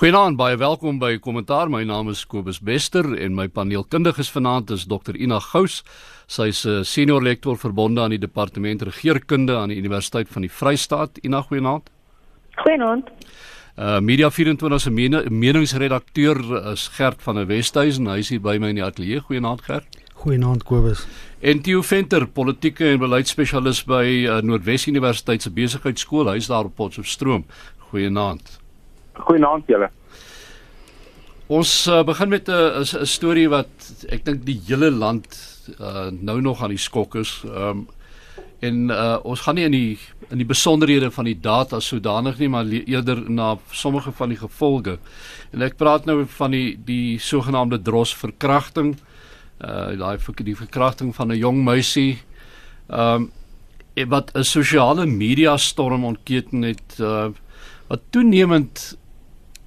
Goeienaand, baie welkom by Kommentaar. My naam is Kobus Bester en my paneelkundiges vanaand is Dr Ina Gous. Sy's 'n senior lektor verbonde aan die departement regeringskunde aan die Universiteit van die Vrystaat. Ina, goeienaand. Goeienaand. Uh Media 24 se men meningsredakteur is Gert van der Westhuizen. Hy is hier by my in die ateljee. Goeienaand Gert. Goeienaand Kobus. En Theo Venter, politieke en beleidsspesialis by uh, Noordwes Universiteit se besigheidskool. Hy's daar op Potchefstroom. Goeienaand. Goeienaand julle. Ons uh, begin met 'n 'n storie wat ek dink die hele land uh, nou nog aan die skok is. Ehm um, en uh, ons gaan nie in die in die besonderhede van die data sodanig nie, maar eerder na sommige van die gevolge. En ek praat nou van die die sogenaamde dros verkrachting. Uh daai vir die verkrachting van 'n jong meisie. Ehm um, wat 'n sosiale media storm ontketen het uh wat toenemend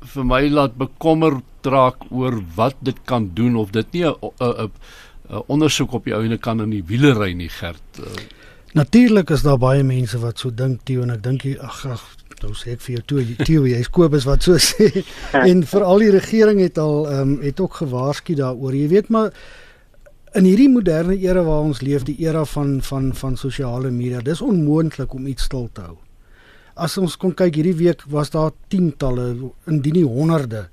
vir my laat bekommerd raak oor wat dit kan doen of dit nie 'n ondersoek op die ouene kan in die wielery nie gerd. Uh, Natuurlik is daar baie mense wat so dink Tio en ek dink ag ag nou sê ek vir jou toe Tio jy's Kobus wat so sê en veral die regering het al ehm um, het ook gewaarsku daaroor. Jy weet maar in hierdie moderne era waar ons leef, die era van van van sosiale media, dis onmoontlik om iets stil te hou as ons kon kyk hierdie week was daar tientalle indien nie honderde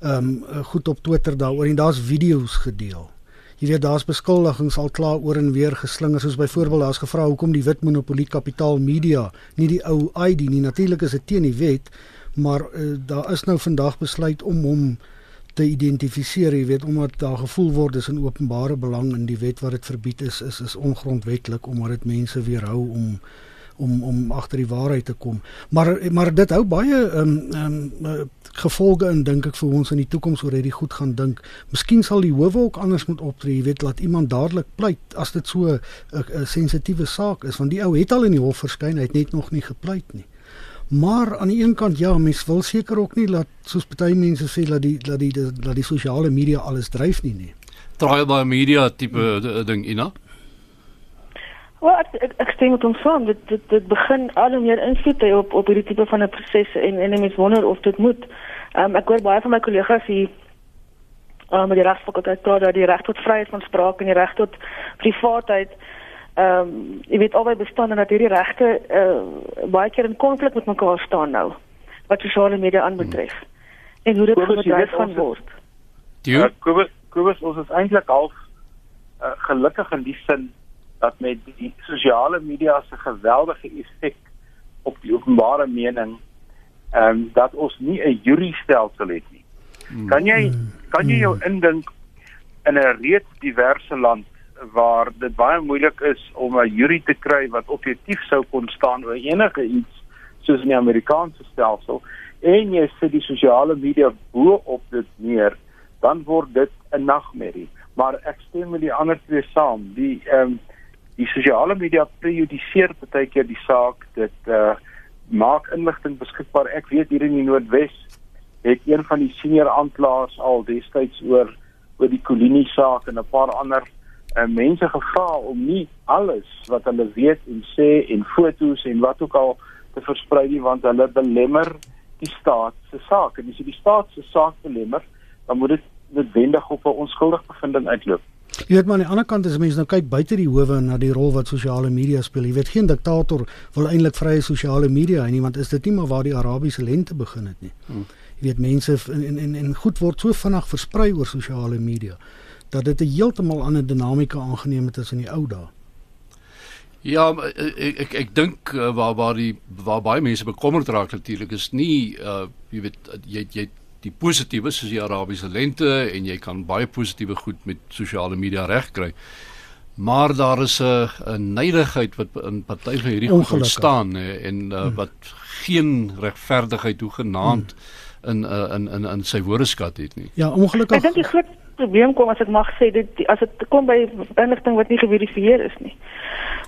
ehm um, goed op Twitter daaroor en daar's video's gedeel. Jy weet daar's beskuldigings al klaar oor en weer geslinger soos byvoorbeeld daar's gevra hoekom die wit monopolie kapitaal media nie die ou ID nie natuurlik is dit teen die wet maar uh, daar is nou vandag besluit om hom te identifiseer jy weet omdat daar gevoel word is in openbare belang in die wet wat dit verbied is is is ongrondwetlik omdat dit mense weerhou om om om agter die waarheid te kom. Maar maar dit hou baie ehm um, ehm um, gevolge in dink ek vir ons in die toekoms oor hierdie goed gaan dink. Miskien sal die howe ook anders moet optree, jy weet, laat iemand dadelik pleit as dit so 'n sensitiewe saak is want die ou het al in die hof verskyn, hy het net nog nie gepleit nie. Maar aan die een kant ja, mens wil seker ook nie laat soos party mense sê dat die dat die dat die sosiale media alles dryf nie nie. Trial by media tipe hmm. ding, Ina. Wel ek ek, ek stem met hom saam. Dit dit dit begin al hoe meer invloed hê op op hierdie tipe van 'n proses en en mense wonder of dit moet. Ehm um, ek hoor baie van my kollegas hier ehm um, met die regsfakulteit praat dat die reg tot vryheid van spraak en die reg tot privaatheid ehm um, jy weet albei bestaan en dat hierdie regte uh, baie keer in konflik met mekaar staan nou wat sosiale media aanbetref. Hmm. En hoe dit gebruik gaan word. Ja, uh, Kobus, Kobus ons is eintlik half uh, gelukkig in die sin dat met die sosiale media se geweldige effek op die openbare mening ehm um, dat ons nie 'n jury stelsel het nie. Hmm. Kan jy kan jy jou hmm. indink in 'n reeds diverse land waar dit baie moeilik is om 'n jury te kry wat objektief sou kon staan oor enige iets soos in die Amerikaanse stelsel en jy sit die sosiale media bo op dit neer, dan word dit 'n nagmerrie. Maar ek stem met die ander twee saam. Die ehm um, die sosiale media prejudiseer baie keer die saak dit uh maak inligting beskikbaar. Ek weet hier in die Noordwes het een van die senior aanklaers al destyds oor oor die Kolini saak en 'n paar ander uh, mense gevra om nie alles wat hulle weet en sê en fotos en wat ook al te versprei nie want hulle belemmer die staat se saak. En as jy die staat se saak belemmer dan moet dit noodwendig op 'n onskuldige bevinding uitloop Jy weet maar aan die ander kant as mense nou kyk buite die howe na die rol wat sosiale media speel. Jy weet geen diktator wil eintlik vrye sosiale media hê nie want is dit nie maar waar die Arabiese lente begin het nie. Hmm. Jy weet mense en en en goed word so vinnig versprei oor sosiale media dat dit 'n heeltemal ander dinamika aangeneem het as in die ou dae. Ja, ek ek ek dink uh, waar waar die waar baie mense bekommerd raak natuurlik is nie uh jy weet jy jy die positiewe soos die Arabiese lente en jy kan baie positiewe goed met sosiale media regkry. Maar daar is 'n 'n neidigheid wat in party van hierdie goed ontstaan en uh, hmm. wat geen regverdigheid hoegenaamd hmm. in uh, in in in sy woordeskat het nie. Ja, ongelukkig. Ek dink die groot probleem kom as ek mag sê dit as dit kom by inligting wat nie geverifieer is nie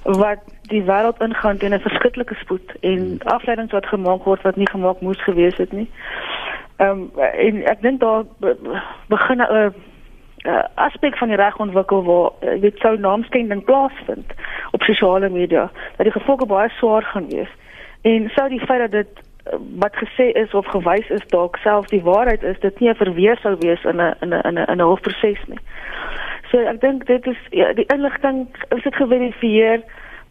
wat die wêreld ingaan teen 'n verskriklike spoed en afleidings wat gemaak word wat nie gemaak moes gewees het nie. Ehm um, en ek dink daar begin 'n uh, uh, aspek van die reg ontwikkel waar uh, dit sou naamskending plaasvind op sosiale media dat die gevolge baie swaar gaan wees. En sou die feit dat dit wat gesê is of gewys is dalk self die waarheid is dit nie 'n verweer sou wees in 'n in 'n in 'n 'n hofproses nie. So ek dink dit is ja, die inligting is dit geverifieer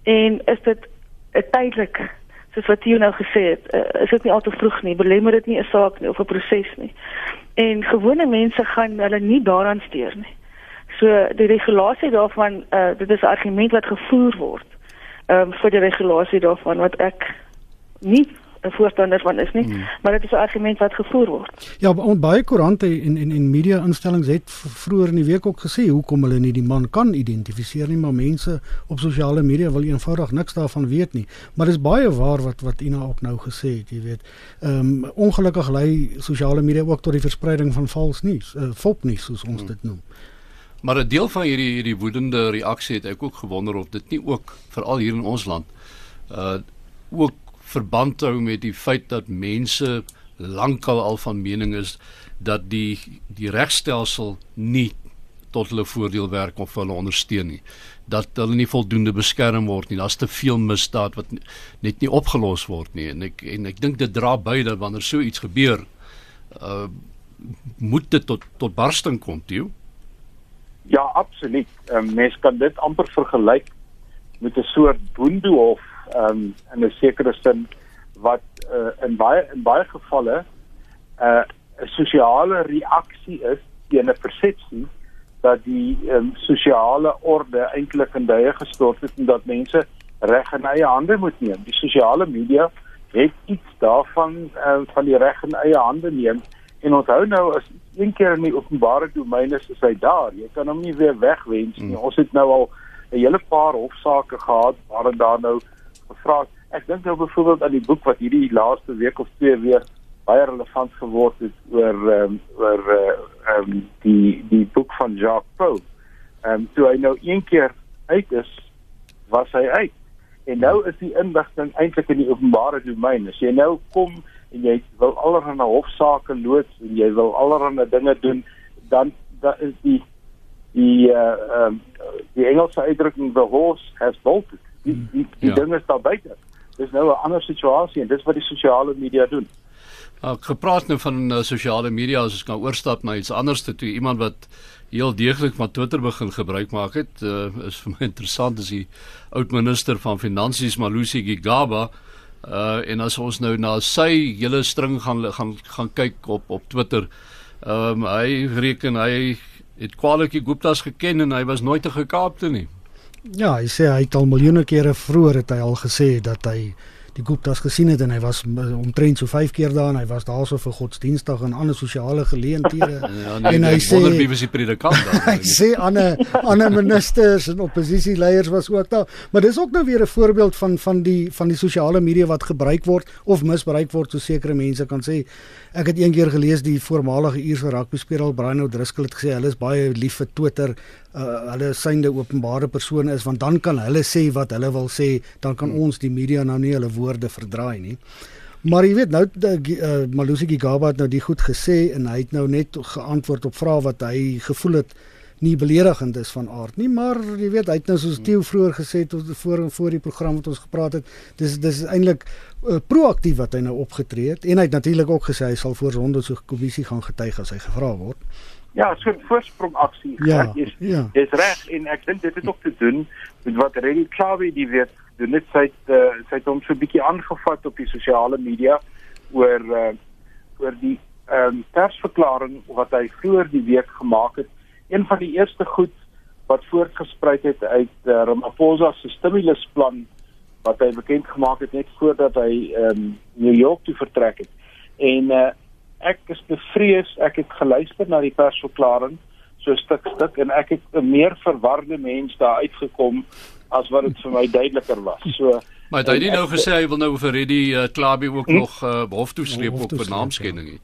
en is dit 'n tydelik soos wat jy nou gesê het, uh, is dit nie al te vroeg nie, belemmer dit nie 'n saak nie of 'n proses nie. En gewone mense gaan hulle nie daaraan steur nie. So die regulasie daarvan uh, dit is 'n argument wat gevoer word. Ehm um, vir die regulasie daarvan wat ek nie 'n voorstander van is nie, hmm. maar dit is 'n argument wat gevoer word. Ja, baie koerante en en en media instellings het vroeër in die week ook gesê hoekom hulle nie die man kan identifiseer nie, maar mense op sosiale media wil eenvoudig niks daarvan weet nie. Maar dis baie waar wat wat Ina ook nou gesê het, jy weet. Ehm um, ongelukkig lei sosiale media ook tot die verspreiding van vals nuus, uh, fopnuus soos ons hmm. dit noem. Maar 'n deel van hierdie hierdie woedende reaksie het ek ook gewonder of dit nie ook veral hier in ons land uh ook verband hou met die feit dat mense lankal al van mening is dat die die regstelsel nie tot hulle voordeel werk of hulle ondersteun nie. Dat hulle nie voldoende beskerm word nie. Daar's te veel misdaad wat net nie opgelos word nie. En ek en ek dink dit dra by dat wanneer so iets gebeur uh moet dit tot tot barsting kom toe Ja absoluut. Um, mens kan dit amper vergelyk met 'n soort boendehof um, in 'n sekere sin wat uh, in baie in baie gevalle uh, 'n uh, sosiale reaksie is teen 'n persepsie dat die um, sosiale orde eintlik in duie gestort het en dat mense reg in eie hande moet neem. Die sosiale media het iets daarvan uh, van die reg in eie hande neem en onthou nou as een keer in die openbare domein is, is hy daar. Jy kan hom nie weer wegwens nie. Hmm. Ons het nou al 'n hele paar hofsaake gehad waar daar nou gevra het. Ek dink nou byvoorbeeld aan die boek wat hierdie laaste week of twee weer baie relevant geword het oor ehm um, oor eh, ehm um, die die boek van Jacques Pau. Ehm um, toe hy nou een keer uit is, was hy uit. En nou is die inligting eintlik in die openbare domein. As jy nou kom en jy wil allerlei hofsaake loods en jy wil allerlei dinge doen, dan dan is die die uh um, die Engelse uitdrukking the horse has bolted die die, die ja. ding is daar buite. Dis nou 'n ander situasie en dis wat die sosiale media doen. Ek gepraat nou van uh, sosiale media as ons kan oorstap na iets anders toe iemand wat heel deeglik van Twitter begin gebruik maak het uh, is vir my interessant as die oud minister van finansies Malusi Gigaba uh en as ons nou na sy hele string gaan gaan gaan kyk op op Twitter ehm um, hy reken hy het kwalieke Gupta's geken en hy was nooit te gekaapte nie Ja, hy sê hy het al miljoene kere vroeër het hy al gesê dat hy die Gupta's gesien het en hy was omtrent so 5 keer daar en hy was daarso vir godsdienstig en ander sosiale geleenthede. ja, nee, en hy sê wie was die predikant daar? hy sê ander ander ministers en oppositieleiers was ook daar. Maar dis ook nou weer 'n voorbeeld van van die van die sosiale media wat gebruik word of misbruik word so sekere mense kan sê. Ek het eendag gelees die voormalige Ierse rugby speler Brian O'Driscoll het gesê hulle is baie lief vir Twitter. Uh, hulle synde openbare persone is want dan kan hulle sê wat hulle wil sê, dan kan hmm. ons die media nou nie hulle woorde verdraai nie. Maar jy weet nou uh, Malusi Gigaba het nou die goed gesê en hy het nou net geantwoord op vrae wat hy gevoel het nie beledigend is van aard nie, maar jy weet hy het nou soos Theo vroeër gesê tot voor en voor die program wat ons gepraat het, dis dis eintlik uh, proaktief wat hy nou opgetree het en hy het natuurlik ook gesê hy sal voor Zondo se kommissie gaan getuig as hy gevra word. Ja, so 'n voorsprong aksie. Ja, is ja. is reg en ek dink dit het ook te doen met wat Reddy Klawe die weet doen net sy uh, sy het hom so 'n bietjie aangevat op die sosiale media oor uh, oor die ehm um, persverklaring wat hy vroeër die week gemaak het. Een van die eerste goed wat voortgespruit het uit uh, Ramaphosa se stimulusplan wat hy bekend gemaak het net voordat hy um, New York toe vertrek het. En uh, ek is bevrees, ek het geluister na die persverklaring so stuk stuk en ek het 'n meer verwarde mens daar uitgekom as wat dit vir my duideliker was. So Maar hy het nou gesê hy wil nou vir Reddy uh, Klabi ook hm? nog uh, hof toe sleep op vernaamskenning. Ja.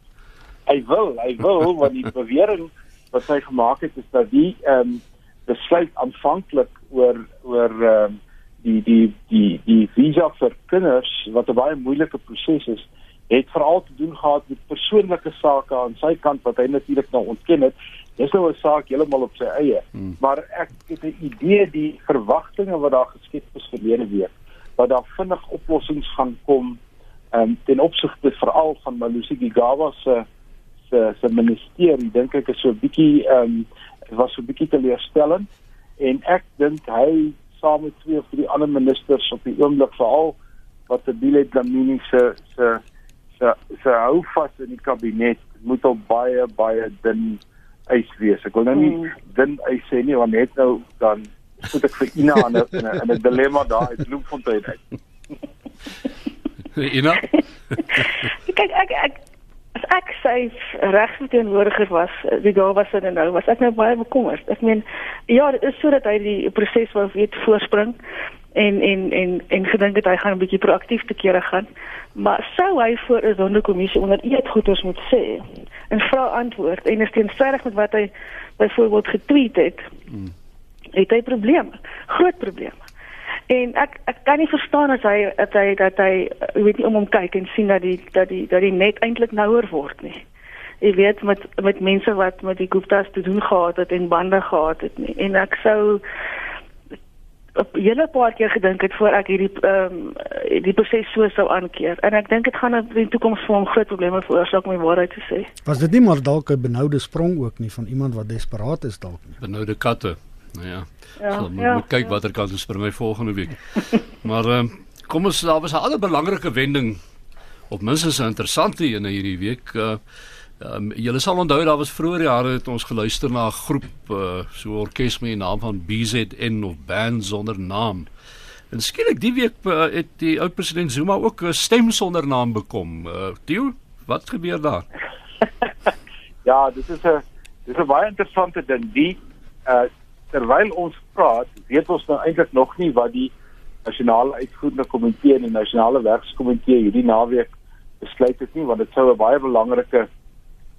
Hy wil, hy wil want die bewering wat hy gemaak het is dat die ehm um, besluit aanvanklik oor oor ehm um, die die die die visa vir kinders wat 'n baie moeilike proses is het veral te doen gehad met persoonlike sake aan sy kant wat hy natuurlik nou ontken het Dis nou 'n saak heeltemal op sy eie. Hmm. Maar ek het 'n idee die verwagtinge wat daar geskep is verlede week dat daar vinnig oplossings gaan kom um, ten opsigte veral van Malusi Gigaba se se se ministerie dink ek is so 'n bietjie ehm um, was so 'n bietjie teleurstellend en ek dink hy saam met twee of drie ander ministers op die oomblik veral wat Tabile Dlamini se se se se hou vas in die kabinet moet op baie baie dun ys wees. Ek wil nou nie mm. dun ys sê nie want net nou dan moet ek vir Ina in 'n in 'n dilemma daar uit Bloemfontein uit. Ina? Kyk ek ek as ek sy regsverteenwoordiger was, die daar was in nou, was ek nou baie bekommerd. Ek meen ja, dit is sodat hy die proses wou weet voorspring en en en en gedink het hy gaan 'n bietjie proaktief te kere gaan. Maar sou hy voor 'n sonderkommissie onder eet goeders moet sê en vra antwoord en is teenstrydig met wat hy byvoorbeeld getweet het. Hmm. Het hy probleme, groot probleme. En ek ek kan nie verstaan as hy dat hy dat hy weet nie om hom kyk en sien dat die dat die dat die net eintlik nouer word nie. Jy weet met met mense wat met die Gupta's te doen gehad het en bande gehad het nie. En ek sou op hele paar keer gedink het voor ek hierdie ehm um, die proses so sou aankeer en ek dink dit gaan in die toekoms vir hom groot probleme veroorsaak om die waarheid te sê. Was dit nie maar dalk 'n benoude sprong ook nie van iemand wat desperaat is dalk nie. Benoude katte. Nou ja. Ja. So, moet ja, kyk ja. watter kant is vir my volgende week. maar ehm um, kom ons daar was 'n ander belangrike wending op minstens 'n interessante een hierdie week. Uh, Um, julle sal onthou daar was vroeër jare het ons geluister na 'n groep uh, so orkes met die naam van BZN of band sonder naam. En skielik die week uh, het die oud president Zuma ook 'n stem sonder naam bekom. Uh, Theo, wat gebeur daar? ja, dit is 'n dis 'n baie interessante ding. Die uh, terwyl ons praat, weet ons nou eintlik nog nie wat die nasionale uitvoerende komitee en die nasionale werkskomitee hierdie naweek besluit het nie, want dit sou 'n baie belangrike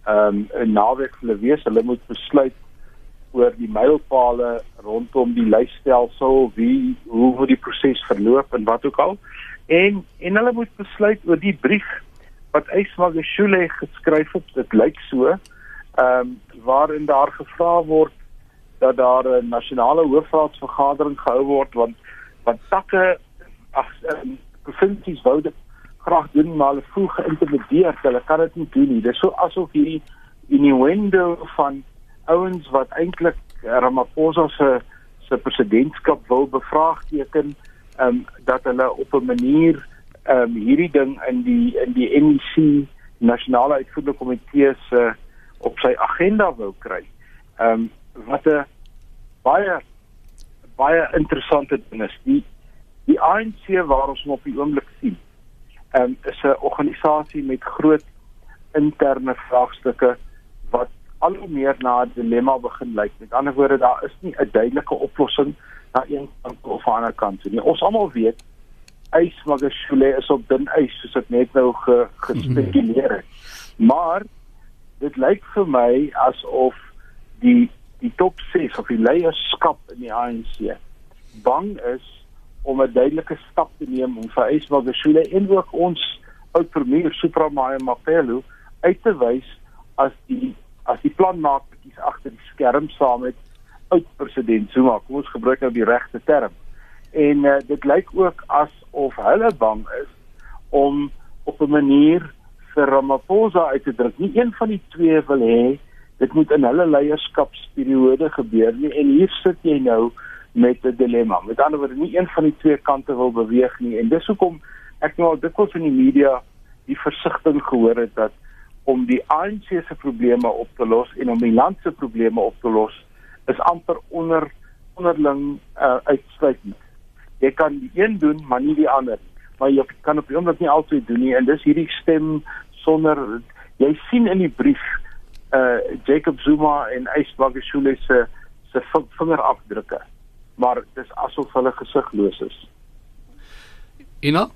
ehm um, naweek vir hulle wees. Hulle moet besluit oor die mylpale rondom die lysstelsel, wie hoe hoe die proses verloop en wat ook al. En en hulle moet besluit oor die brief wat Ysmagashule geskryf het. Dit lyk so ehm um, waarin daar gevra word dat daar 'n nasionale hoofraadsvergadering gehou word want want takke ag um, provinsies wou dit graag doen maar hulle voel geïntimideer. Hulle kan dit nie doen nie. Dit is so asof hierdie innuendo van ouens wat eintlik Ramaphosa se se presidentskap wil bevraagteken, ehm um, dat hulle op 'n manier ehm um, hierdie ding in die in die NEC nasionale uitvoerende komitee se op sy agenda wou kry. Ehm um, wat 'n baie baie interessante ding is. Die die ANC waar ons op die oomblik sien um, is 'n organisasie met groot interne vraagstukke wat al hoe meer na 'n dilemma begin lyk. Met ander woorde, daar is nie 'n duidelike oplossing na een kant of aan 'n ander kant nie. Ons almal weet ys Magashule is op dun ys soos ek net nou ge, gespekuleer het. Maar dit lyk vir my asof die die top 6 of die leierskap in die ANC bang is om 'n duidelike stap te neem om vir Ysmael Gesule en ook ons oud premier Supramaya Mapelo uit te wys as die as die planmakertjies agter die skerm saam met oud president Zuma. Kom ons gebruik nou die regte term. En uh, dit lyk ook asof hulle bang is om op 'n manier vir Ramaphosa uit te druk. Nie een van die twee wil hê dit moet in hulle leierskapsperiode gebeur nie. En hier sit jy nou met 'n dilemma. Met ander woorde, nie een van die twee kante wil beweeg nie en dis hoekom ek nou al dikwels in die media die versigtiging gehoor het dat om die ANC se probleme op te los en om die land se probleme op te los is amper onder onderling uh, uitsluitend. Jy kan die een doen, maar nie die ander. Maar jy kan op die oomblik nie altyd doen nie en dis hierdie stem sonder jy sien in die brief uh Jacob Zuma en Ysbagashule se se vingerafdrukke maar dis asof hulle gesigloos is. Ina?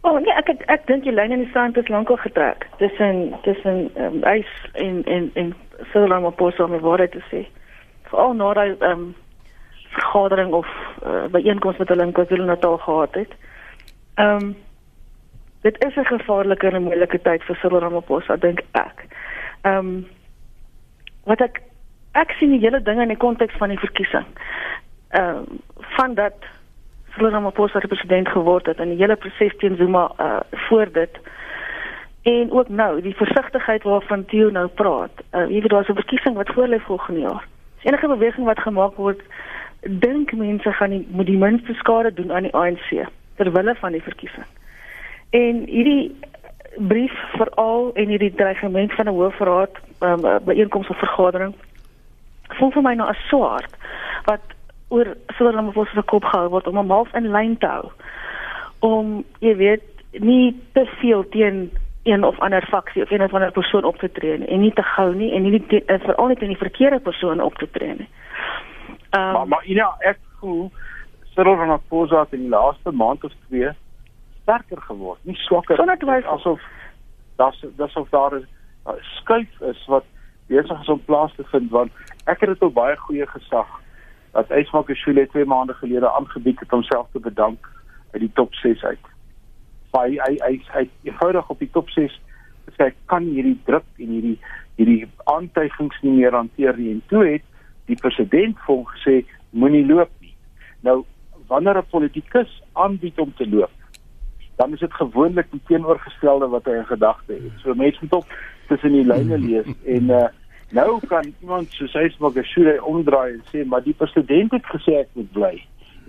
Oh nee, ek ek, ek dink die lyn in die sand is lankal getrek. Tussen tussen um, ys en en en Cyril Ramaphosa om waarheid te sê. Veral na daai ehm um, vergadering of uh, byeenkoms wat hulle in KwaZulu-Natal gehad het. Ehm um, dit is 'n gevaarlike en moeilike tyd vir Cyril Ramaphosa dink ek. Ehm um, wat ek ek sien die hele ding in die konteks van die verkiesing. Ehm uh, van dat Cyril Ramaphosa president geword het en die hele proses teen Zuma uh voor dit en ook nou die versigtigheid waarvan Theo nou praat. Uh jy weet daar's 'n verkiesing wat voorlê volgende jaar. Enige beweging wat gemaak word, dink mense gaan die moet die minste skade doen aan die ANC ter wille van die verkiesing. En hierdie brief veral en hierdie dreigement van 'n hoofraad um, byeenkoms of vergadering voel vir my nou as swaard wat oor vir se kop gehou word om 'n half in lyn te hou om jy weet nie te veel teen een of ander faksie of een of ander persoon op te tree en nie te gou nie en nie veral nie teen die verkeerde persoon op te tree nie. Um, maar maar ja, ek voel Cyril Ramaphosa in die laaste maand of twee sterker geword, nie swakker. Sonder twyfel asof das asof daar 'n skuif is wat besig is om plaas te vind want ek het dit op baie goeie gesag dat Ysmaak Shule twee maande gelede aangebied het homself te bedank uit die top 6 uit. Hy hy hy hy eenvoudig op die top 6 sê kan hierdie druk en hierdie hierdie aantuigings nie meer hanteer nie en toe het die president vir hom gesê moenie loop nie. Nou wanneer 'n politikus aanbied om te loop dan is dit gewoonlik die teenoorgestelde wat hy in gedagte het. So mense moet op tussen die lyne lees en uh, nou kan iemand soos hy se Magashule omdraai en sê maar die president het gesê ek moet bly.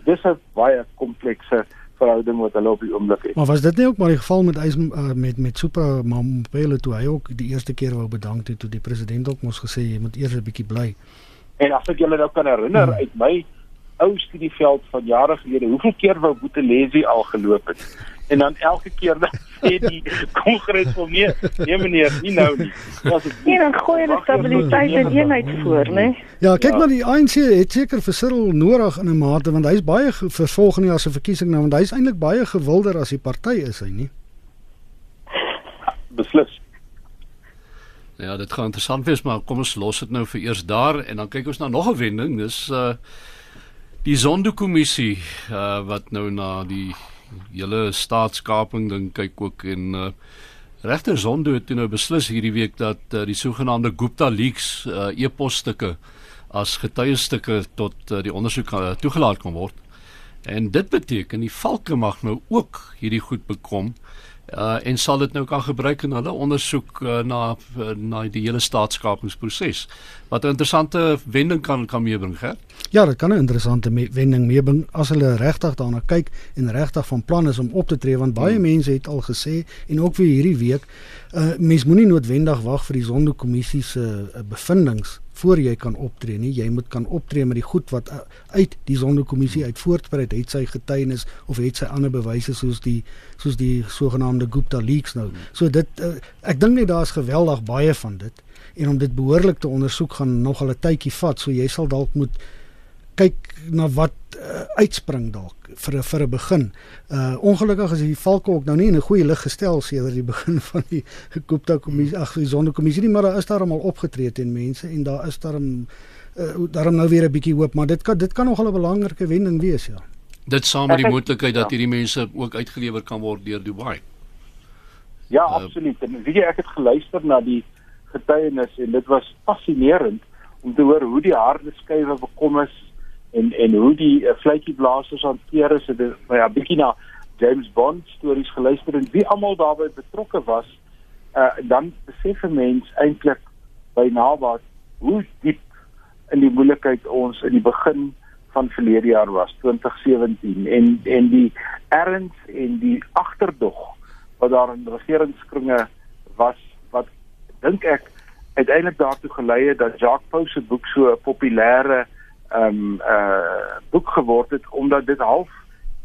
Dis 'n baie komplekse verhouding wat hulle op die oomblik het. Maar was dit nie ook maar die geval met Ys uh, met met Supra Mamphele toe hy ook die eerste keer wou bedank het toe die president ook mos gesê jy moet eers 'n bietjie bly. En as ek julle nou kan herinner hmm. uit my ou studieveld van jare gelede, hoeveel keer wou Boetelesi al geloop het? En dan elke keer dan sê die kongres vir my nee meneer nie nou nie. Was dit nie dan gooi hulle stabiliteit en eenheid voor nê ja kyk ja. maar die ANC het seker vir Cyril nodig in 'n mate want hy's baie vir volgende jaar se verkiesing nou want hy's eintlik baie gewilder as die party is hy nie. Beslis. Ja, dit gaan interessant wees, maar kom ons los dit nou vir eers daar en dan kyk ons na nog 'n wending. Dis uh die Zondo-kommissie uh wat nou na die hele staatskaping ding kyk ook en uh, regter Zondo het nou beslis hierdie week dat uh, die sogenaamde Gupta leaks uh, e-posstukke as getuiestukke tot uh, die ondersoek uh, toegelaat kan word. En dit beteken die valke mag nou ook hierdie goed bekom uh, en sal dit nou kan gebruik in hulle ondersoek uh, na uh, na die hele staatskapingsproses. Wat 'n interessante wending kan kan meebring, hè? Ja, dit kan 'n interessante me wending meebring as hulle regtig daarna kyk en regtig van plan is om op te tree want baie hmm. mense het al gesê en ook vir hierdie week, uh, mens moenie noodwendig wag vir die sondekommissie se uh, bevindinge voor jy kan optree nie. Jy moet kan optree met die goed wat uh, uit die sondekommissie uit voortspruit, het sy getuienis of het sy ander bewyse soos die soos die sogenaamde Gupta leaks nou. So dit uh, ek dink net daar's geweldig baie van dit en om dit behoorlik te ondersoek gaan nog al 'n tydjie vat. So jy sal dalk moet kyk na wat uh, uitspring dalk vir vir 'n begin. Uh ongelukkig is die valke ook nou nie in 'n goeie lig gestel sedert die begin van die gekoopte kommissie ag die sondekommissie nie, maar daar is daar almal opgetree teen mense en daar is daar 'n uh, daarom nou weer 'n bietjie hoop, maar dit kan dit kan nog 'n belangrike wending wees, ja. Dit saam met die moontlikheid dat hierdie mense ook uitgelewer kan word deur Dubai. Ja, uh, absoluut. En weet jy ek het geluister na die getuienis en dit was fascinerend om te hoor hoe die harde skuwe bekom is en en hoe die uh, vletjieblassers hanteer is het my 'n bietjie na James Bond stories geluister en wie almal daarbey betrokke was uh, dan besef 'n mens eintlik by nabaat hoe diep in die moeilikheid ons in die begin van verlede jaar was 2017 en en die erns en die agterdog wat daar in regeringskringe was wat dink ek uiteindelik daartoe gelei het dat Jacques Pau se boek so 'n populêre um, uh boek geword het omdat dit half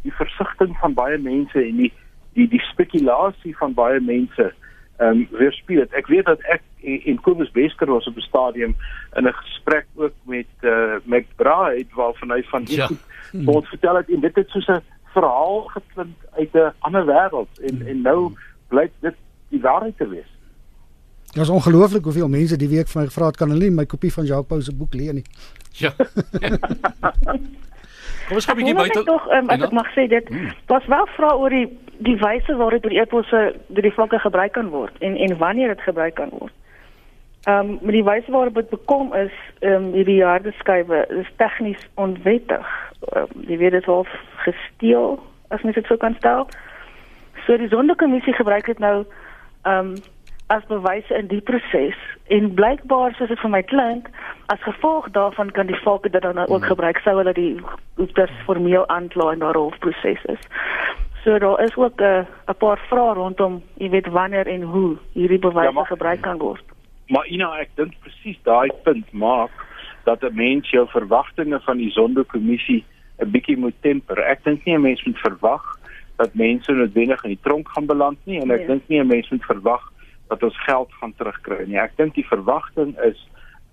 die versigtiging van baie mense en die die die spekulasie van baie mense ehm um, weerspieël. Ek weet dat ek in Kobus Besker was op 'n stadium in 'n gesprek ook met uh McBride waarvan hy van die ja. word vertel het en dit het soos 'n verhaal geklink uit 'n ander wêreld en en nou blyk dit die waarheid te wees. Dit is ongelooflik hoeveel mense die week vir my gevra het kan hulle nie my kopie van Jacques Pau se boek leen nie. Ja. Kom ons gaan 'n bietjie buite. Tog, um, as ek mag sê dit hmm. was wel vra oor die die wyse waarop die eposse deur die vlakke gebruik kan word en en wanneer dit gebruik kan word. Ehm um, met die wyse waarop dit bekom is ehm um, hierdie harde skuwe is tegnies onwettig. Um, jy weet dit hof gesteel, as mens dit sou kan stel. So die sondekommissie gebruik dit nou ehm um, as bewyse in die proses en blykbaar soos dit vir my klink as gevolg daarvan kan die volke dit dan ook hmm. gebruik sou hulle die hoefters formeel aankla in daardie hofproses is. So daar is ook 'n uh, 'n paar vrae rondom, jy weet wanneer en hoe hierdie bewyse ja, gebruik kan word. Maar Ina, ek dink presies daai punt maak dat 'n mens jou verwagtinge van die sondekommissie 'n bietjie moet temper. Ek dink nie 'n mens moet verwag dat mense noodwendig in die tronk gaan beland nie en ek nee. dink nie 'n mens moet verwag dat ons geld gaan terugkry nie. Ek dink die verwagting is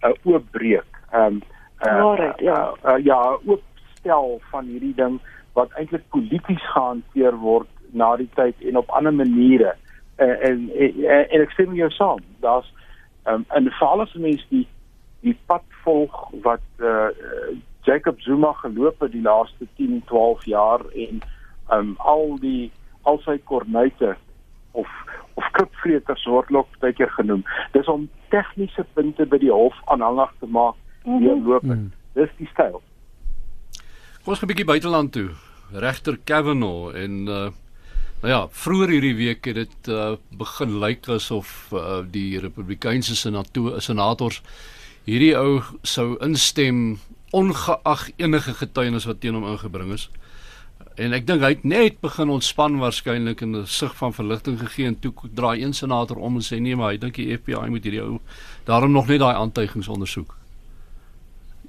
'n oopbreek. Ehm um, uh, ja, uh, uh, ja, oopstel van hierdie ding wat eintlik polities gehanteer word na die tyd en op ander maniere. Uh, en, en en ek stem jou saam. Daar's ehm um, en veral as mense die die pad volg wat uh, Jacob Zuma geloop het die laaste 10, 12 jaar en um al die al sy kornuite of of kripvreters word ook baie keer genoem. Dis om tegniese punte by die hof aanhangig te maak mhm. loop. Mm. Dis die styl. Kom ons 'n bietjie buiteland toe. Regter Kavanaugh en uh nou ja, vroeër hierdie week het dit uh begin lyk asof uh die Republikeinse senators hierdie ou sou instem ongeag enige getuienis wat teen hom ingebring is. En ek dink hy het net begin ontspan waarskynlik in 'n sig van verligting gegee en toe draai een senator om en sê nee, maar hy dink die FBI moet hierdie ou daarom nog net daai aantuigings ondersoek.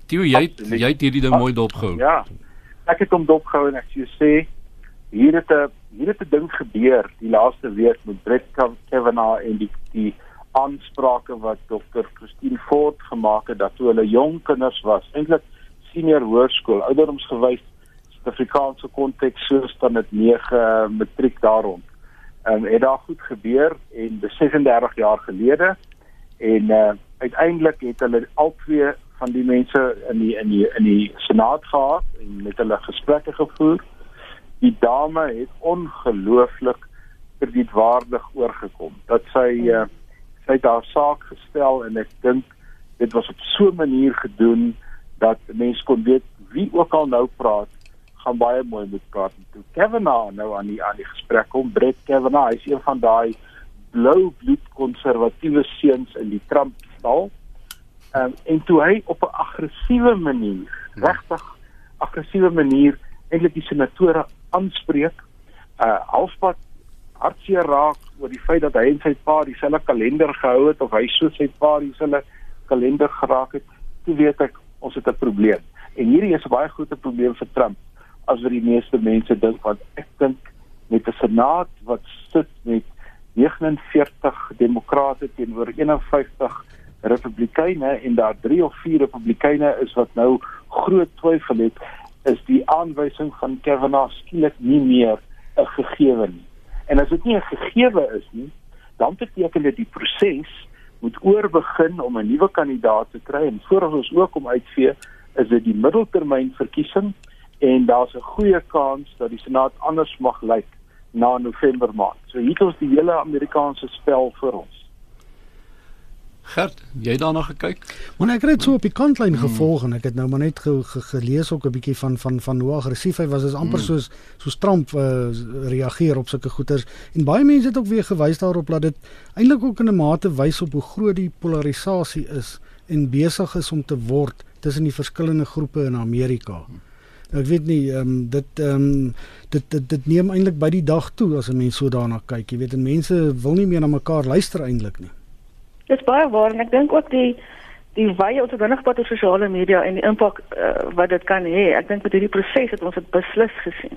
Toe jy het, jy het hierdie ding mooi dopgehou. Ja. Ek het hom dopgehou en ek sê hier het 'n hier het 'n ding gebeur die laaste week met Brett Kavanaugh en die die aansprake wat dokter Christine Ford gemaak het dat toe hulle jong kinders was, eintlik senior hoërskool, ouderdomsgewys Suid-Afrikaanse konteks soos dan dit 9 matriek daarom. Ehm um, het daar goed gebeur en dis 36 jaar gelede en uh uiteindelik het hulle albei van die mense in die in die in die senaat gehad en met hulle gesprekke gevoer. Die dame het ongelooflik kredietwaardig oorgekom. Dat sy uh sy het haar saak gestel en ek dink dit was op so 'n manier gedoen dat mense kon weet wie ook al nou praat gaan baie mooi moet praat en toe Kavanaugh nou aan die aan die gesprek kom Brett Kavanaugh is een van daai blou bloed konservatiewe seuns in die Trump stal um, en toe hy op 'n aggressiewe manier hmm. regtig aggressiewe manier eintlik die senatore aanspreek uh halfpad hartseer raak oor die feit dat hy en sy pa dieselfde kalender gehou het of hy so sy pa dieselfde kalender geraak het, toe weet ek ons het 'n probleem. En hierdie is 'n baie groot probleem vir Trump as wat die meeste mense dink want ek dink met 'n senaat wat sit met 49 demokrate teenoor 51 republikeine en daar 3 of 4 republikeine is wat nou groot twyfel het is die aanwysing van Kavanaugh skielik nie meer 'n gegewe nie. En as dit nie 'n gegewe is nie, dan beteken dit die proses moet oorbegin om 'n nuwe kandidaat te kry en voordat ons ook om uitvee, is dit die middeltermyn verkiesing en daar's 'n goeie kans dat die senaat anders mag lyk na November maand. So hier is die hele Amerikaanse spel vir ons. Gert, jy daarna gekyk? Want ek het dit so op die kantlyn mm. gevolg en ek het nou maar net ge, ge, gelees ook 'n bietjie van van van hoe aggressief hy was. Dit is amper mm. soos soos Trump uh, reageer op sulke goeters. En baie mense het ook weer gewys daarop dat dit eintlik ook in 'n mate wys op hoe groot die polarisasie is en besig is om te word tussen die verskillende groepe in Amerika. Mm. Ek weet nie, ehm um, dit ehm um, dit dit dit neem eintlik by die dag toe as 'n mens so daarna kyk. Jy weet, en mense wil nie meer na mekaar luister eintlik nie. Dis baie waar en ek dink ook die die wye ons het nog baie sosiale media en die impak uh, wat dit kan hê. Ek dink met hierdie proses het ons dit beslis gesien.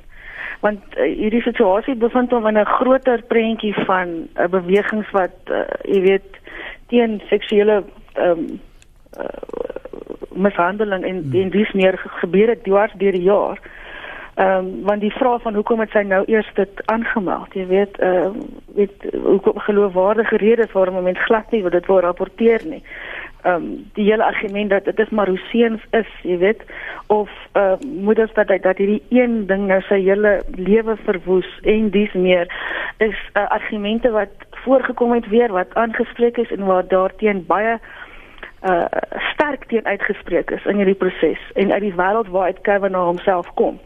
Want uh, hierdie situasie bevind hom in 'n groter prentjie van 'n uh, bewegings wat uh, jy weet teen seksuele ehm um, mishandeling en hmm. en dis meer gebeur het dwars deur die jaar. Ehm um, want die vraag van hoekom het sy nou eers dit aangemeld? Jy weet, ehm uh, weet hoekom geloofwaardige redes waarom 'n mens glad nie wil dit wil rapporteer nie. Ehm um, die hele argument dat dit is maar hoe seuns is, jy weet, of ehm uh, moeders dat dat hierdie een ding nou sy hele lewe verwoes en dis meer is uh, argumente wat voorgekom het weer wat aangespreek is en waar daarteen baie uh sterk teen uitgespreek is in hierdie proses en uit die wêreld waaruit Kevin na homself kom.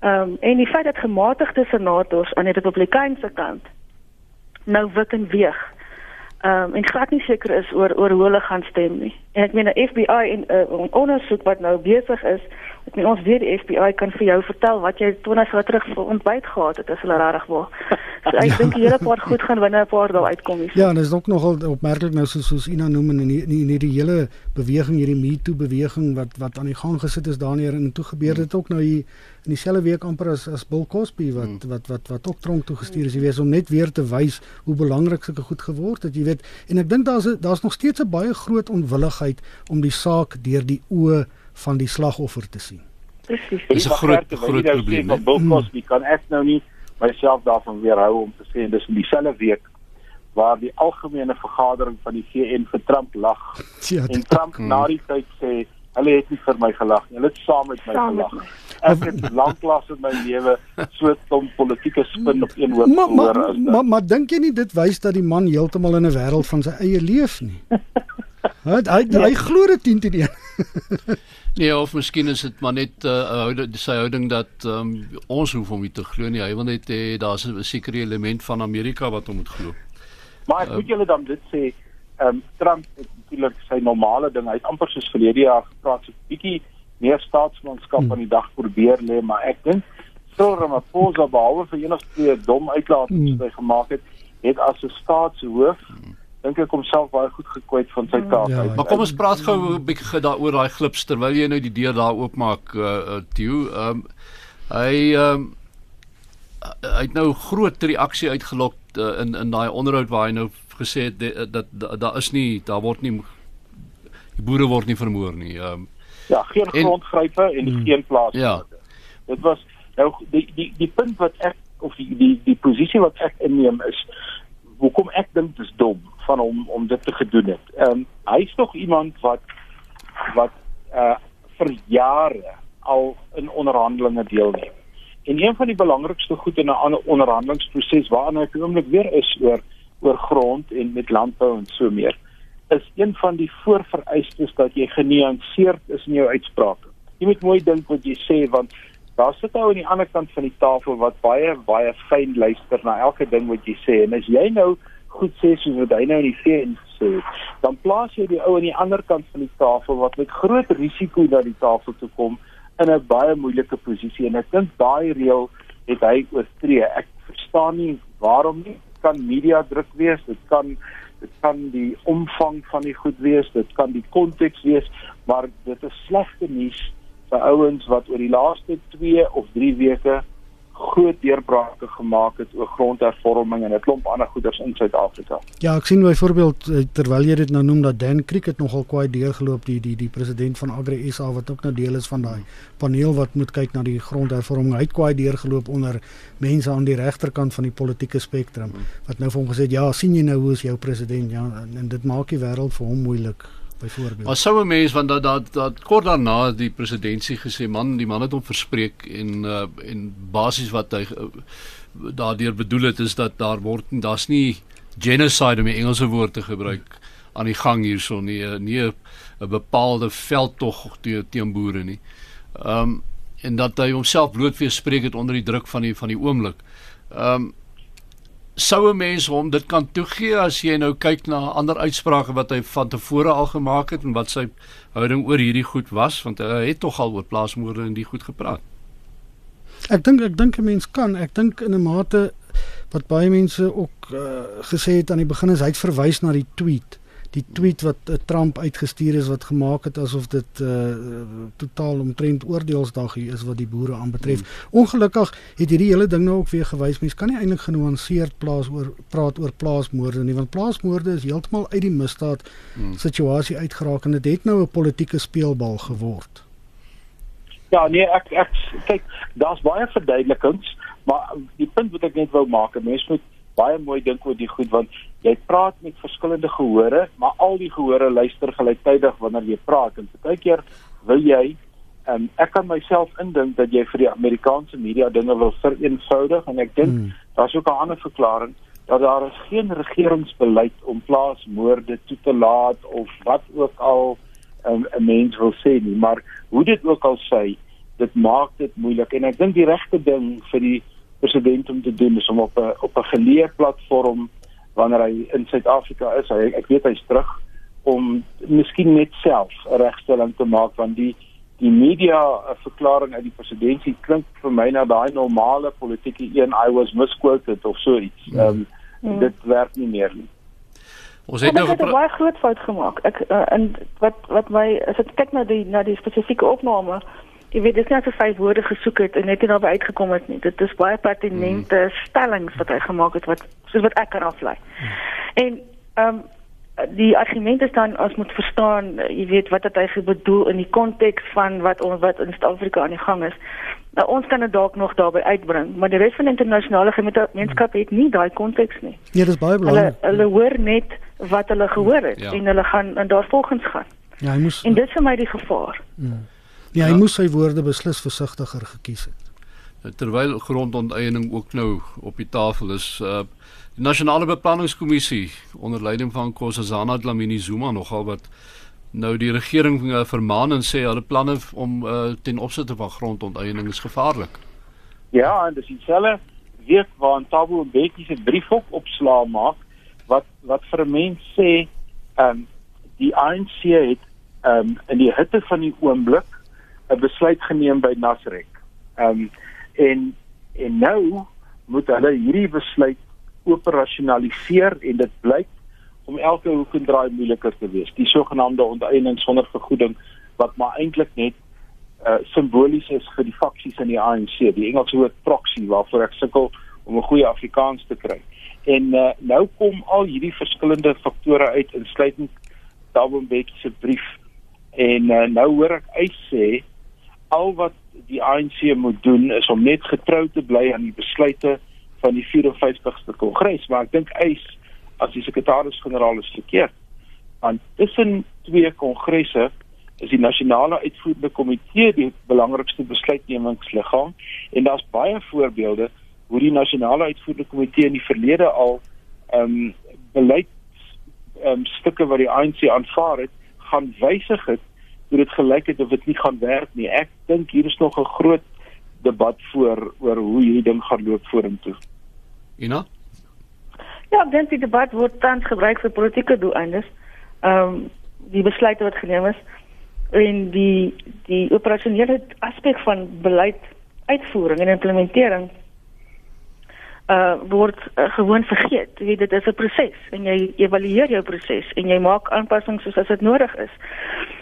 Ehm um, en die feit dat gematigde senators aan die Republikeinse kant nou wik en weeg ehm um, en glad nie seker is oor oor hoe hulle gaan stem nie. En ek meen 'n FBI en 'n uh, ondersoek wat nou besig is Ek meen ons weet die FBI kan vir jou vertel wat jy 20 jaar terug vir ontbyt gehad het as hulle regtig wil. So ek ja. dink die hele paar goed gaan binne 'n paar dae uitkom hier. Ja, en is ook nogal opmerklik nou soos soos Ina noem en nie nie, nie die hele beweging hierdie Me Too beweging wat wat aan die gang gesit is daar neer en toe gebeur dit ook nou hier in dieselfde week amper as as Bill Cosby wat hmm. wat wat wat ook tronk toe gestuur is, jy weet om net weer te wys hoe belangrik sulke goed geword het, jy weet. En ek dink daar's daar's nog steeds 'n baie groot onwilligheid om die saak deur die oë van die slagoffer te sien. Presies. Dis 'n groot groot probleem. Van Bill Cosby kan ek nou nie myself daarvan weerhou om te sê dis in dieselfde week waar die algemene vergadering van die VN vir Trump lag. Ja, en Trump hmm. na die tyd sê hulle het nie vir my gelag nie. Hulle het saam met my saam gelag. Met my. Ek het lanklaas in my lewe so 'n dom politieke spin op een hoop gehoor as dit. Maar maar dink jy nie dit wys dat die man heeltemal in 'n wêreld van sy eie leef nie? Hy hy, hy, hy glo dit teen die Nee, of miskien is dit maar net 'n uh, houding sy houding dat um, ons hoef hom nie te glo nie. Hy wil net hê daar's 'n sekere element van Amerika wat hom moet glo. Maar ek uh, moet julle dan dit sê, ehm um, Trump het natuurlik sy normale ding. Hy het amper soos verlede jaar gepraat so 'n bietjie meer staatsmanskap hmm. aan die dag probeer lê, maar ek dink Cyril Ramaphosa behalwe vir enigste dom uitlatings hmm. wat hy gemaak het, het as 'n staatshoof hmm dink ek homself baie goed gekwyt van sy taak ja, uit. Maar kom ons praat gou 'n bietjie daaroor daai klips terwyl jy nou die deur daar oopmaak uh, uh Theo. Ehm um, hy ehm um, hy het nou groot reaksie uitgelok uh, in in daai onderhoud waar hy nou gesê het dat daar da, da is nie daar word nie die boere word nie vermoor nie. Ehm um, ja, geen grondgrype en, en hmm, geen plaas. Ja. Dit was nou die die die punt wat ek of die die die posisie wat ek inneem is hoekom ek dink dit is dom van hom om dit te gedoen het. Ehm um, hy's nog iemand wat wat uh vir jare al in onderhandelinge deelneem. En een van die belangrikste goed in 'n onderhandelingsproses waarna ek oomblik weer is oor oor grond en met landbou en so meer is een van die voorvereistes dat jy genuanceerd is in jou uitsprake. Jy moet mooi dink wat jy sê want daar sit ou aan die ander kant van die tafel wat baie baie fyn luister na elke ding wat jy sê en as jy nou goed sê soos wat hy nou in die VN sê, dan plaas jy die ou aan die ander kant van die tafel wat met groot risiko na die tafel toe kom in 'n baie moeilike posisie en ek dink daai reël het hy oortree. Ek verstaan nie waarom nie. Dit kan media druk wees, dit kan dit kan die omvang van die goed wees, dit kan die konteks wees, maar dit is slegte nuus vir ouens wat oor die laaste 2 of 3 weke groot deurbrake gemaak het oor grondhervorming en 'n klomp ander goeders in Suid-Afrika. Ja, ek sien byvoorbeeld eh, terwyl jy dit nou noem dat Dan Creek het nogal kwai deurgeloop die die die president van Agri SA wat ook nou deel is van daai paneel wat moet kyk na die grondhervorming. Hy het kwai deurgeloop onder mense aan die regterkant van die politieke spektrum wat nou vir hom gesê het ja, sien jy nou hoe is jou president ja en, en dit maak die wêreld vir hom moeilik byvoorbeeld. Maar sou 'n mens want dat dat dat kort daarna die presidentsie gesê man, die man het hom verspreek en uh, en basies wat hy uh, daardeur bedoel het is dat daar word daar's nie genocide om 'n Engelse woord te gebruik aan die gang hierson nie, uh, nie 'n bepaalde veldtog teen teen boere nie. Ehm um, en dat hy homself bloot weer spreek het onder die druk van die van die oomblik. Ehm um, sou 'n mens hom dit kan toegee as jy nou kyk na ander uitsprake wat hy van tevore al gemaak het en wat sy houding oor hierdie goed was want hy het tog al oor plaasmoorde en die goed gepraat. Ek dink ek dink 'n mens kan ek dink in 'n mate wat baie mense ook uh, gesê het aan die begin is hy het verwys na die tweet die tweet wat uh, Trump uitgestuur is wat gemaak het asof dit uh, totaal omtrent oordeelsdag is wat die boere aanbetref. Hmm. Ongelukkig het hierdie hele ding nou ook weer gewys mense kan nie eintlik genuanceerd plaas oor praat oor plaasmoorde nie want plaasmoorde is heeltemal uit die misdaad hmm. situasie uitgeraak en dit het nou 'n politieke speelbal geword. Ja, nee, ek ek kyk, daar's baie verduidelikings, maar die punt wat ek net wou maak, mense moet baie mooi dink oor die goed want jy praat met verskillende gehore, maar al die gehore luister gelyktydig wanneer jy praat. En baie keer wil jy um, ek kan myself indink dat jy vir die Amerikaanse media dinge wil vereenvoudig en ek dink hmm. daar's ook 'n ander verklaring dat daar is geen regeringsbeleid om plaasmoorde toe te laat of wat ook al um, 'n mens wil sê nie, maar hoe dit ook al sê dit maak dit moeilik. En ek dink die regte ding vir die president om te doen is om op 'n op 'n geleë platform wanneer hy in Suid-Afrika is, hy ek weet hy's terug om miskien net self 'n regstelling te maak want die die media verklaring uit die presidentskap klink vir my na daai normale politieke een I was misquoted of so iets. Ja. Ehm um, hmm. dit werk nie meer nie. Ons het nou 'n baie groot fout gemaak. Ek uh, en wat wat my as ek kyk na die na die spesifieke opname Jy weet dis net so vyf woorde gesoek het en net nie daarby uitgekom het nie. Dit is baie pertinente mm. stellings wat hy gemaak het wat soos wat ek kan aflei. Mm. En ehm um, die argument is dan as moet verstaan, jy weet wat het hy bedoel in die konteks van wat ons wat in Suid-Afrika aan die gang is. Nou ons kan dit dalk nog daarby uitbring, maar die res van die internasionale gemeenskap het nie daai konteks nie. Ja, dis baie belangrik. Hulle hulle hoor net wat hulle gehoor het ja. en hulle gaan en daar volgens gaan. Ja, hy moes En dit is vir my die gevaar. Ja, ja hy ja. moes sy woorde beslis versigtiger gekies het. Terwyl grondonteiening ook nou op die tafel is, uh Die Nasionale Beplanningskommissie onder leiding van Nkosazana Dlamini Zuma nogal wat nou die regering uh, vermaan en sê hulle planne om uh, ten opsigte van grondonteiening is gevaarlik. Ja, en dis dieselfde week waar Ntabo Mbeki se brief op opslaa maak wat wat vir 'n mens sê, ehm um, die ANC het ehm um, in die hitte van die oomblik 'n besluit geneem by Nasrek. Ehm um, en en nou moet hulle hierdie besluit operasionaliseer en dit blyk om elke hoek en draai moeiliker te wees. Die sogenaamde onteiening sonder vergoeding wat maar eintlik net uh simbolies is vir die faksies in die ANC, die Engelse woord proxy waarvoor ek sukkel om 'n goeie Afrikaans te kry. En uh nou kom al hierdie verskillende faktore uit insluitend Thabo Mbeki se brief en uh, nou hoor ek uit sê al wat die ANC moet doen is om net getrou te bly aan die besluite van die 54ste kongres, maar ek dink eis as die sekretaris-generaal is verkeerd. Want tussen twee kongresse is die nasionale uitvoerende komitee die belangrikste besluitnemingsliggaam en daar's baie voorbeelde hoe die nasionale uitvoerende komitee in die verlede al ehm um, beleid ehm um, stukke wat die ANC aanvaar het, gaan wysig het hoe dit gelyk het of dit nie gaan werk nie. Ek dink hier is nog 'n groot debat voor oor hoe hierdie ding gaan loop vorentoe. Ina? Ja, ek dink die debat word tans gebruik vir politieke doeleindes. Ehm um, die besluite wat geneem is en die die operasionele aspek van beleid uitvoering en implementering uh word uh, gewoon vergeet. Jy weet dit is 'n proses en jy evalueer jou proses en jy maak aanpassings soos as dit nodig is.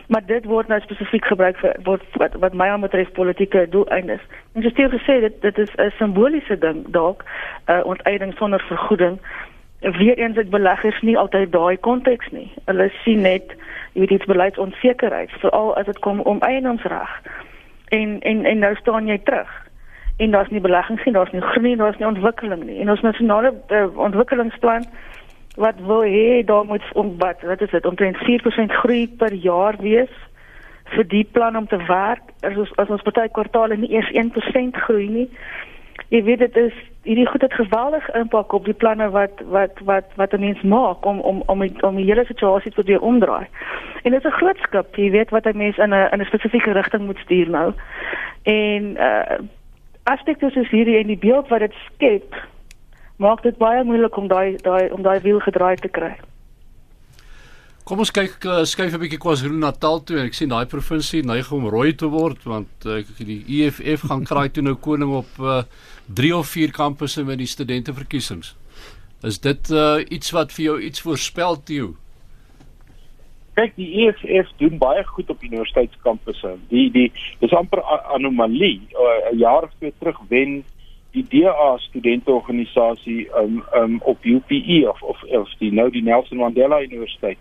Maar dit word nou spesifiek gebruik vir word wat wat my aanbetref politieke doeleindes. En jy gesê het, dit is 'n simboliese ding dalk uh onteiening sonder vergoeding. Weereens dit beleggers nie altyd daai konteks nie. Hulle sien net jy weet iets beleidsonsekerheid veral as dit kom om eienaarsreg. En en en nou staan jy terug en daar's nie belegging nie, daar's nie groei, daar's nie ontwikkeling nie. En ons nasionale uh, ontwikkelingsplan wat wil hê daar moet om wat wat is dit omtrent 4% groei per jaar wees vir die plan om te werk. As ons as ons party kwartaale nie eers 1% groei nie. Jy weet dit is hierdie goed het geweldig impak op die planne wat wat wat wat 'n mens maak om om om die, om die hele situasie te weer omdraai. En dit is 'n groot skip, jy weet wat 'n mens in 'n in 'n spesifieke rigting moet stuur nou. En uh aspekte soos hierdie en die beeld wat dit skep maak dit baie moeilik om daai daai om daai wiel gedraai te kry. Kom ons kyk uh, skuif 'n bietjie KwaZulu-Natal toe. Ek sien daai provinsie neig om rooi te word want uh, die EFF gaan kraai toe nou koning op 3 uh, of 4 kampusse met die studenteverkiesings. Is dit uh, iets wat vir jou iets voorspel jou? Kyk die EFF doen baie goed op universiteitskampusse. Die die dis amper anomalie. Uh, 'n Jaar of twee terug wen die DA studenteorganisasie um, um op UPE of of of die nou die Nelson Mandela Universiteit.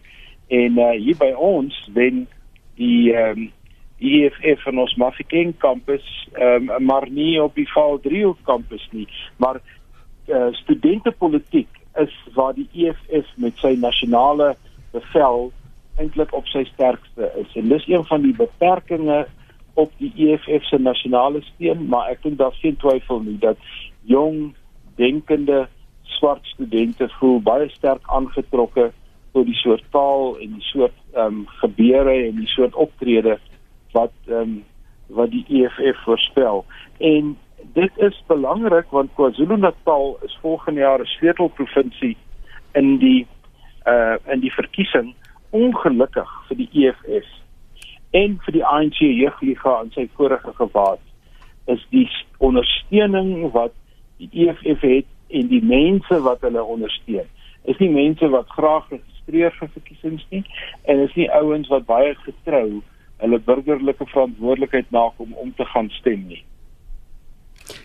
En uh, hier by ons wen die um die EFF van ons Mafikeng kampus um maar nie op die Val 3 kampus nie, maar uh, studentepolitiek is waar die EFF met sy nasionale bevel eintlik op sy sterkste is. En dis een van die beperkings op die EFF se nasionale steun, maar ek dink daar's geen twyfel nie dat jong denkende swart studente voel baie sterk aangetrokke tot die soort taal en die soort ehm um, gebeure en die soort optrede wat ehm um, wat die EFF voorspel. En dit is belangrik want KwaZulu-Natal is volgende jaar 'n sleutelprovinsie in die uh in die verkiesing ongelukkig vir die EFF en vir die ANC jeugliga in sy vorige gewaad is die ondersteuning wat die EFF het en die mense wat hulle ondersteun. Is nie mense wat graag registreer vir verkiesings nie en is nie ouens wat baie getrou hulle burgerlike verantwoordelikheid nakom om te gaan stem nie.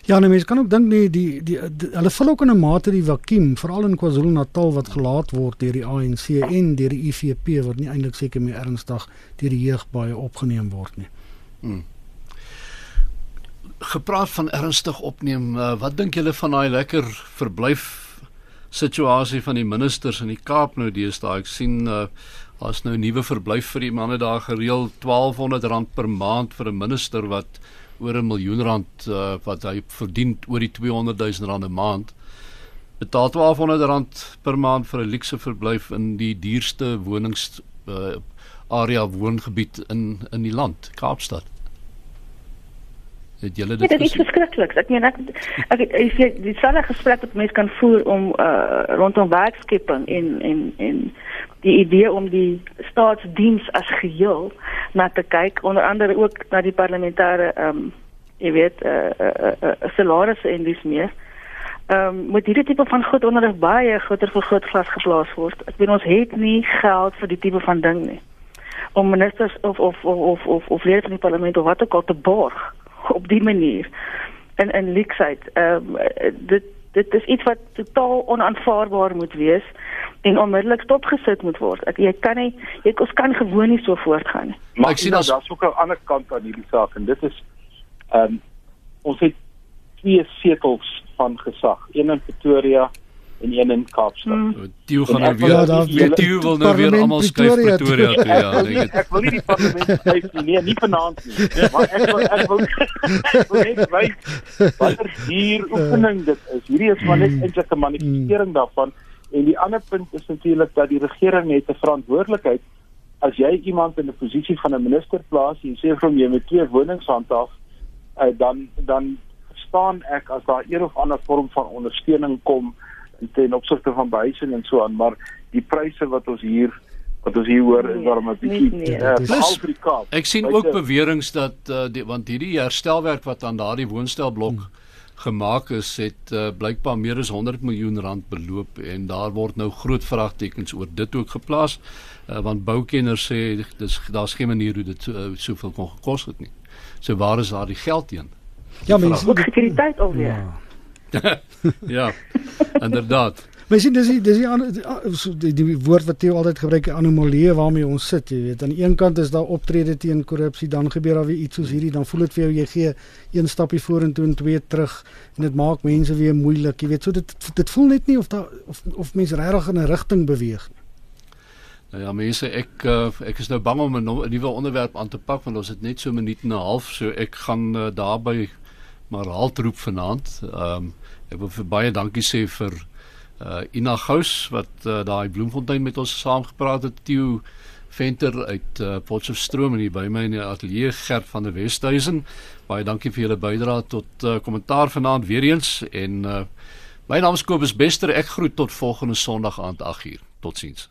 Ja, nee, mens kan ook dink nee, die die, hulle vul ook in 'n mate die vakuum, veral in KwaZulu-Natal wat gelaat word deur die ANC en deur die IFP wat nie eintlik seker meer ernstig deur die jeug baie opgeneem word nie. Hmm. Gepraat van ernstig opneem, uh, wat dink julle van daai lekker verblyf situasie van die ministers in die Kaap nou deesdae? Ek sien uh, daar's nou 'n nuwe verblyf vir die manne daar gereël R1200 per maand vir 'n minister wat oor 'n miljoen rand uh, wat hy verdien oor die 200 000 rand 'n maand betaal 1200 rand per maand vir 'n luukse verblyf in die duurste wonings uh, area woongebied in in die land Kaapstad Het julle dit Dit is verskriklik. Ek meen ek ek ek sê die selfe gesprek wat mense kan voer om uh, rondom werkskeping en en en die idee om die staatsdiens as geheel na te kyk onder andere ook na die parlementêre ehm um, jy weet eh uh, eh uh, uh, salarisse en dis meer. Ehm um, moet hierdie tipe van goed onder 'n baie groter vergrootglas geplaas word. Ek weet ons het nie geld vir die tipe van ding nie. Om ministers of of of of of, of lede van die parlement of wat ook al te borg op die manier in in leksheid. Ehm um, dit dit is iets wat totaal onaanvaarbaar moet wees en onmiddellik stopgesit moet word. Ek jy kan nie jy ons kan gewoon nie so voortgaan nie. Maar ek sien nou, daar's ook 'n ander kant aan hierdie saak en dit is ehm um, ons het twee setels van gesag, een in Pretoria en een in Kaapstad. Mm. Tieu gaan nou weer ja, weer Tieu wil nou weer almal skuif Pretoria toe ja. Ek wil, ek wil nie die parlement skuif nie, nee, nie vanaand nie. Maar ek wil ek wil, ek wil net weet watter hier oefening dit is. Hierdie is maar net eintlik 'n manifestering daarvan en die ander punt is natuurlik dat die regering het 'n verantwoordelikheid as jy iemand in 'n posisie van 'n minister plaas en sê vir hom jy moet twee wonings handhaaf, uh, dan dan staan ek as daar een of ander vorm van ondersteuning kom ten opsigte van behuising en so aan, maar die pryse wat ons hier wat ons hier hoor is daarom 'n bietjie nee, nee. uh, Afrika. Ek sien ook beweringe dat uh, die, want hierdie herstelwerk wat aan daardie woonstelblok hmm. gemaak is, het uh, blykbaar meer as 100 miljoen rand beloop en daar word nou groot vraagtekens oor dit ook geplaas uh, want boukenners sê dis daar's geen manier hoe dit uh, soveel kon gekos het nie. So waar is daardie geld teen? Ja, mense, die sekuriteit alweer. Ja. ja. Inderdaad. Maar sien dis die, dis die, die, die woord wat jy altyd gebruik anomalie waarmee ons sit, jy weet. Aan die een kant is daar optrede teen korrupsie, dan gebeur daar weer iets soos hierdie, dan voel dit vir jou jy gee een stapie vorentoe en twee terug en dit maak mense weer moeilik. Jy weet, so dit dit voel net nie of daar of of mense regtig in 'n rigting beweeg nie. Nou ja, mense, ek uh, ek is nou bang om 'n nuwe onderwerp aan te pak want ons het net so 'n minuut en 'n half, so ek gaan uh, daarby maar haltroep vanaand. Ehm um, ek wil vir baie dankie sê vir uh Ina Gous wat uh, daai Bloemfontein met ons saamgepraat het. Theo Venter uit uh, Potchefstroom en hier by my in die ateljee Gert van der Westhuizen. Baie dankie vir julle bydrae tot uh, kommentaar vanaand weer eens en uh my naam is Kobus Bester. Ek groet tot volgende Sondag aand 8uur. Totsiens.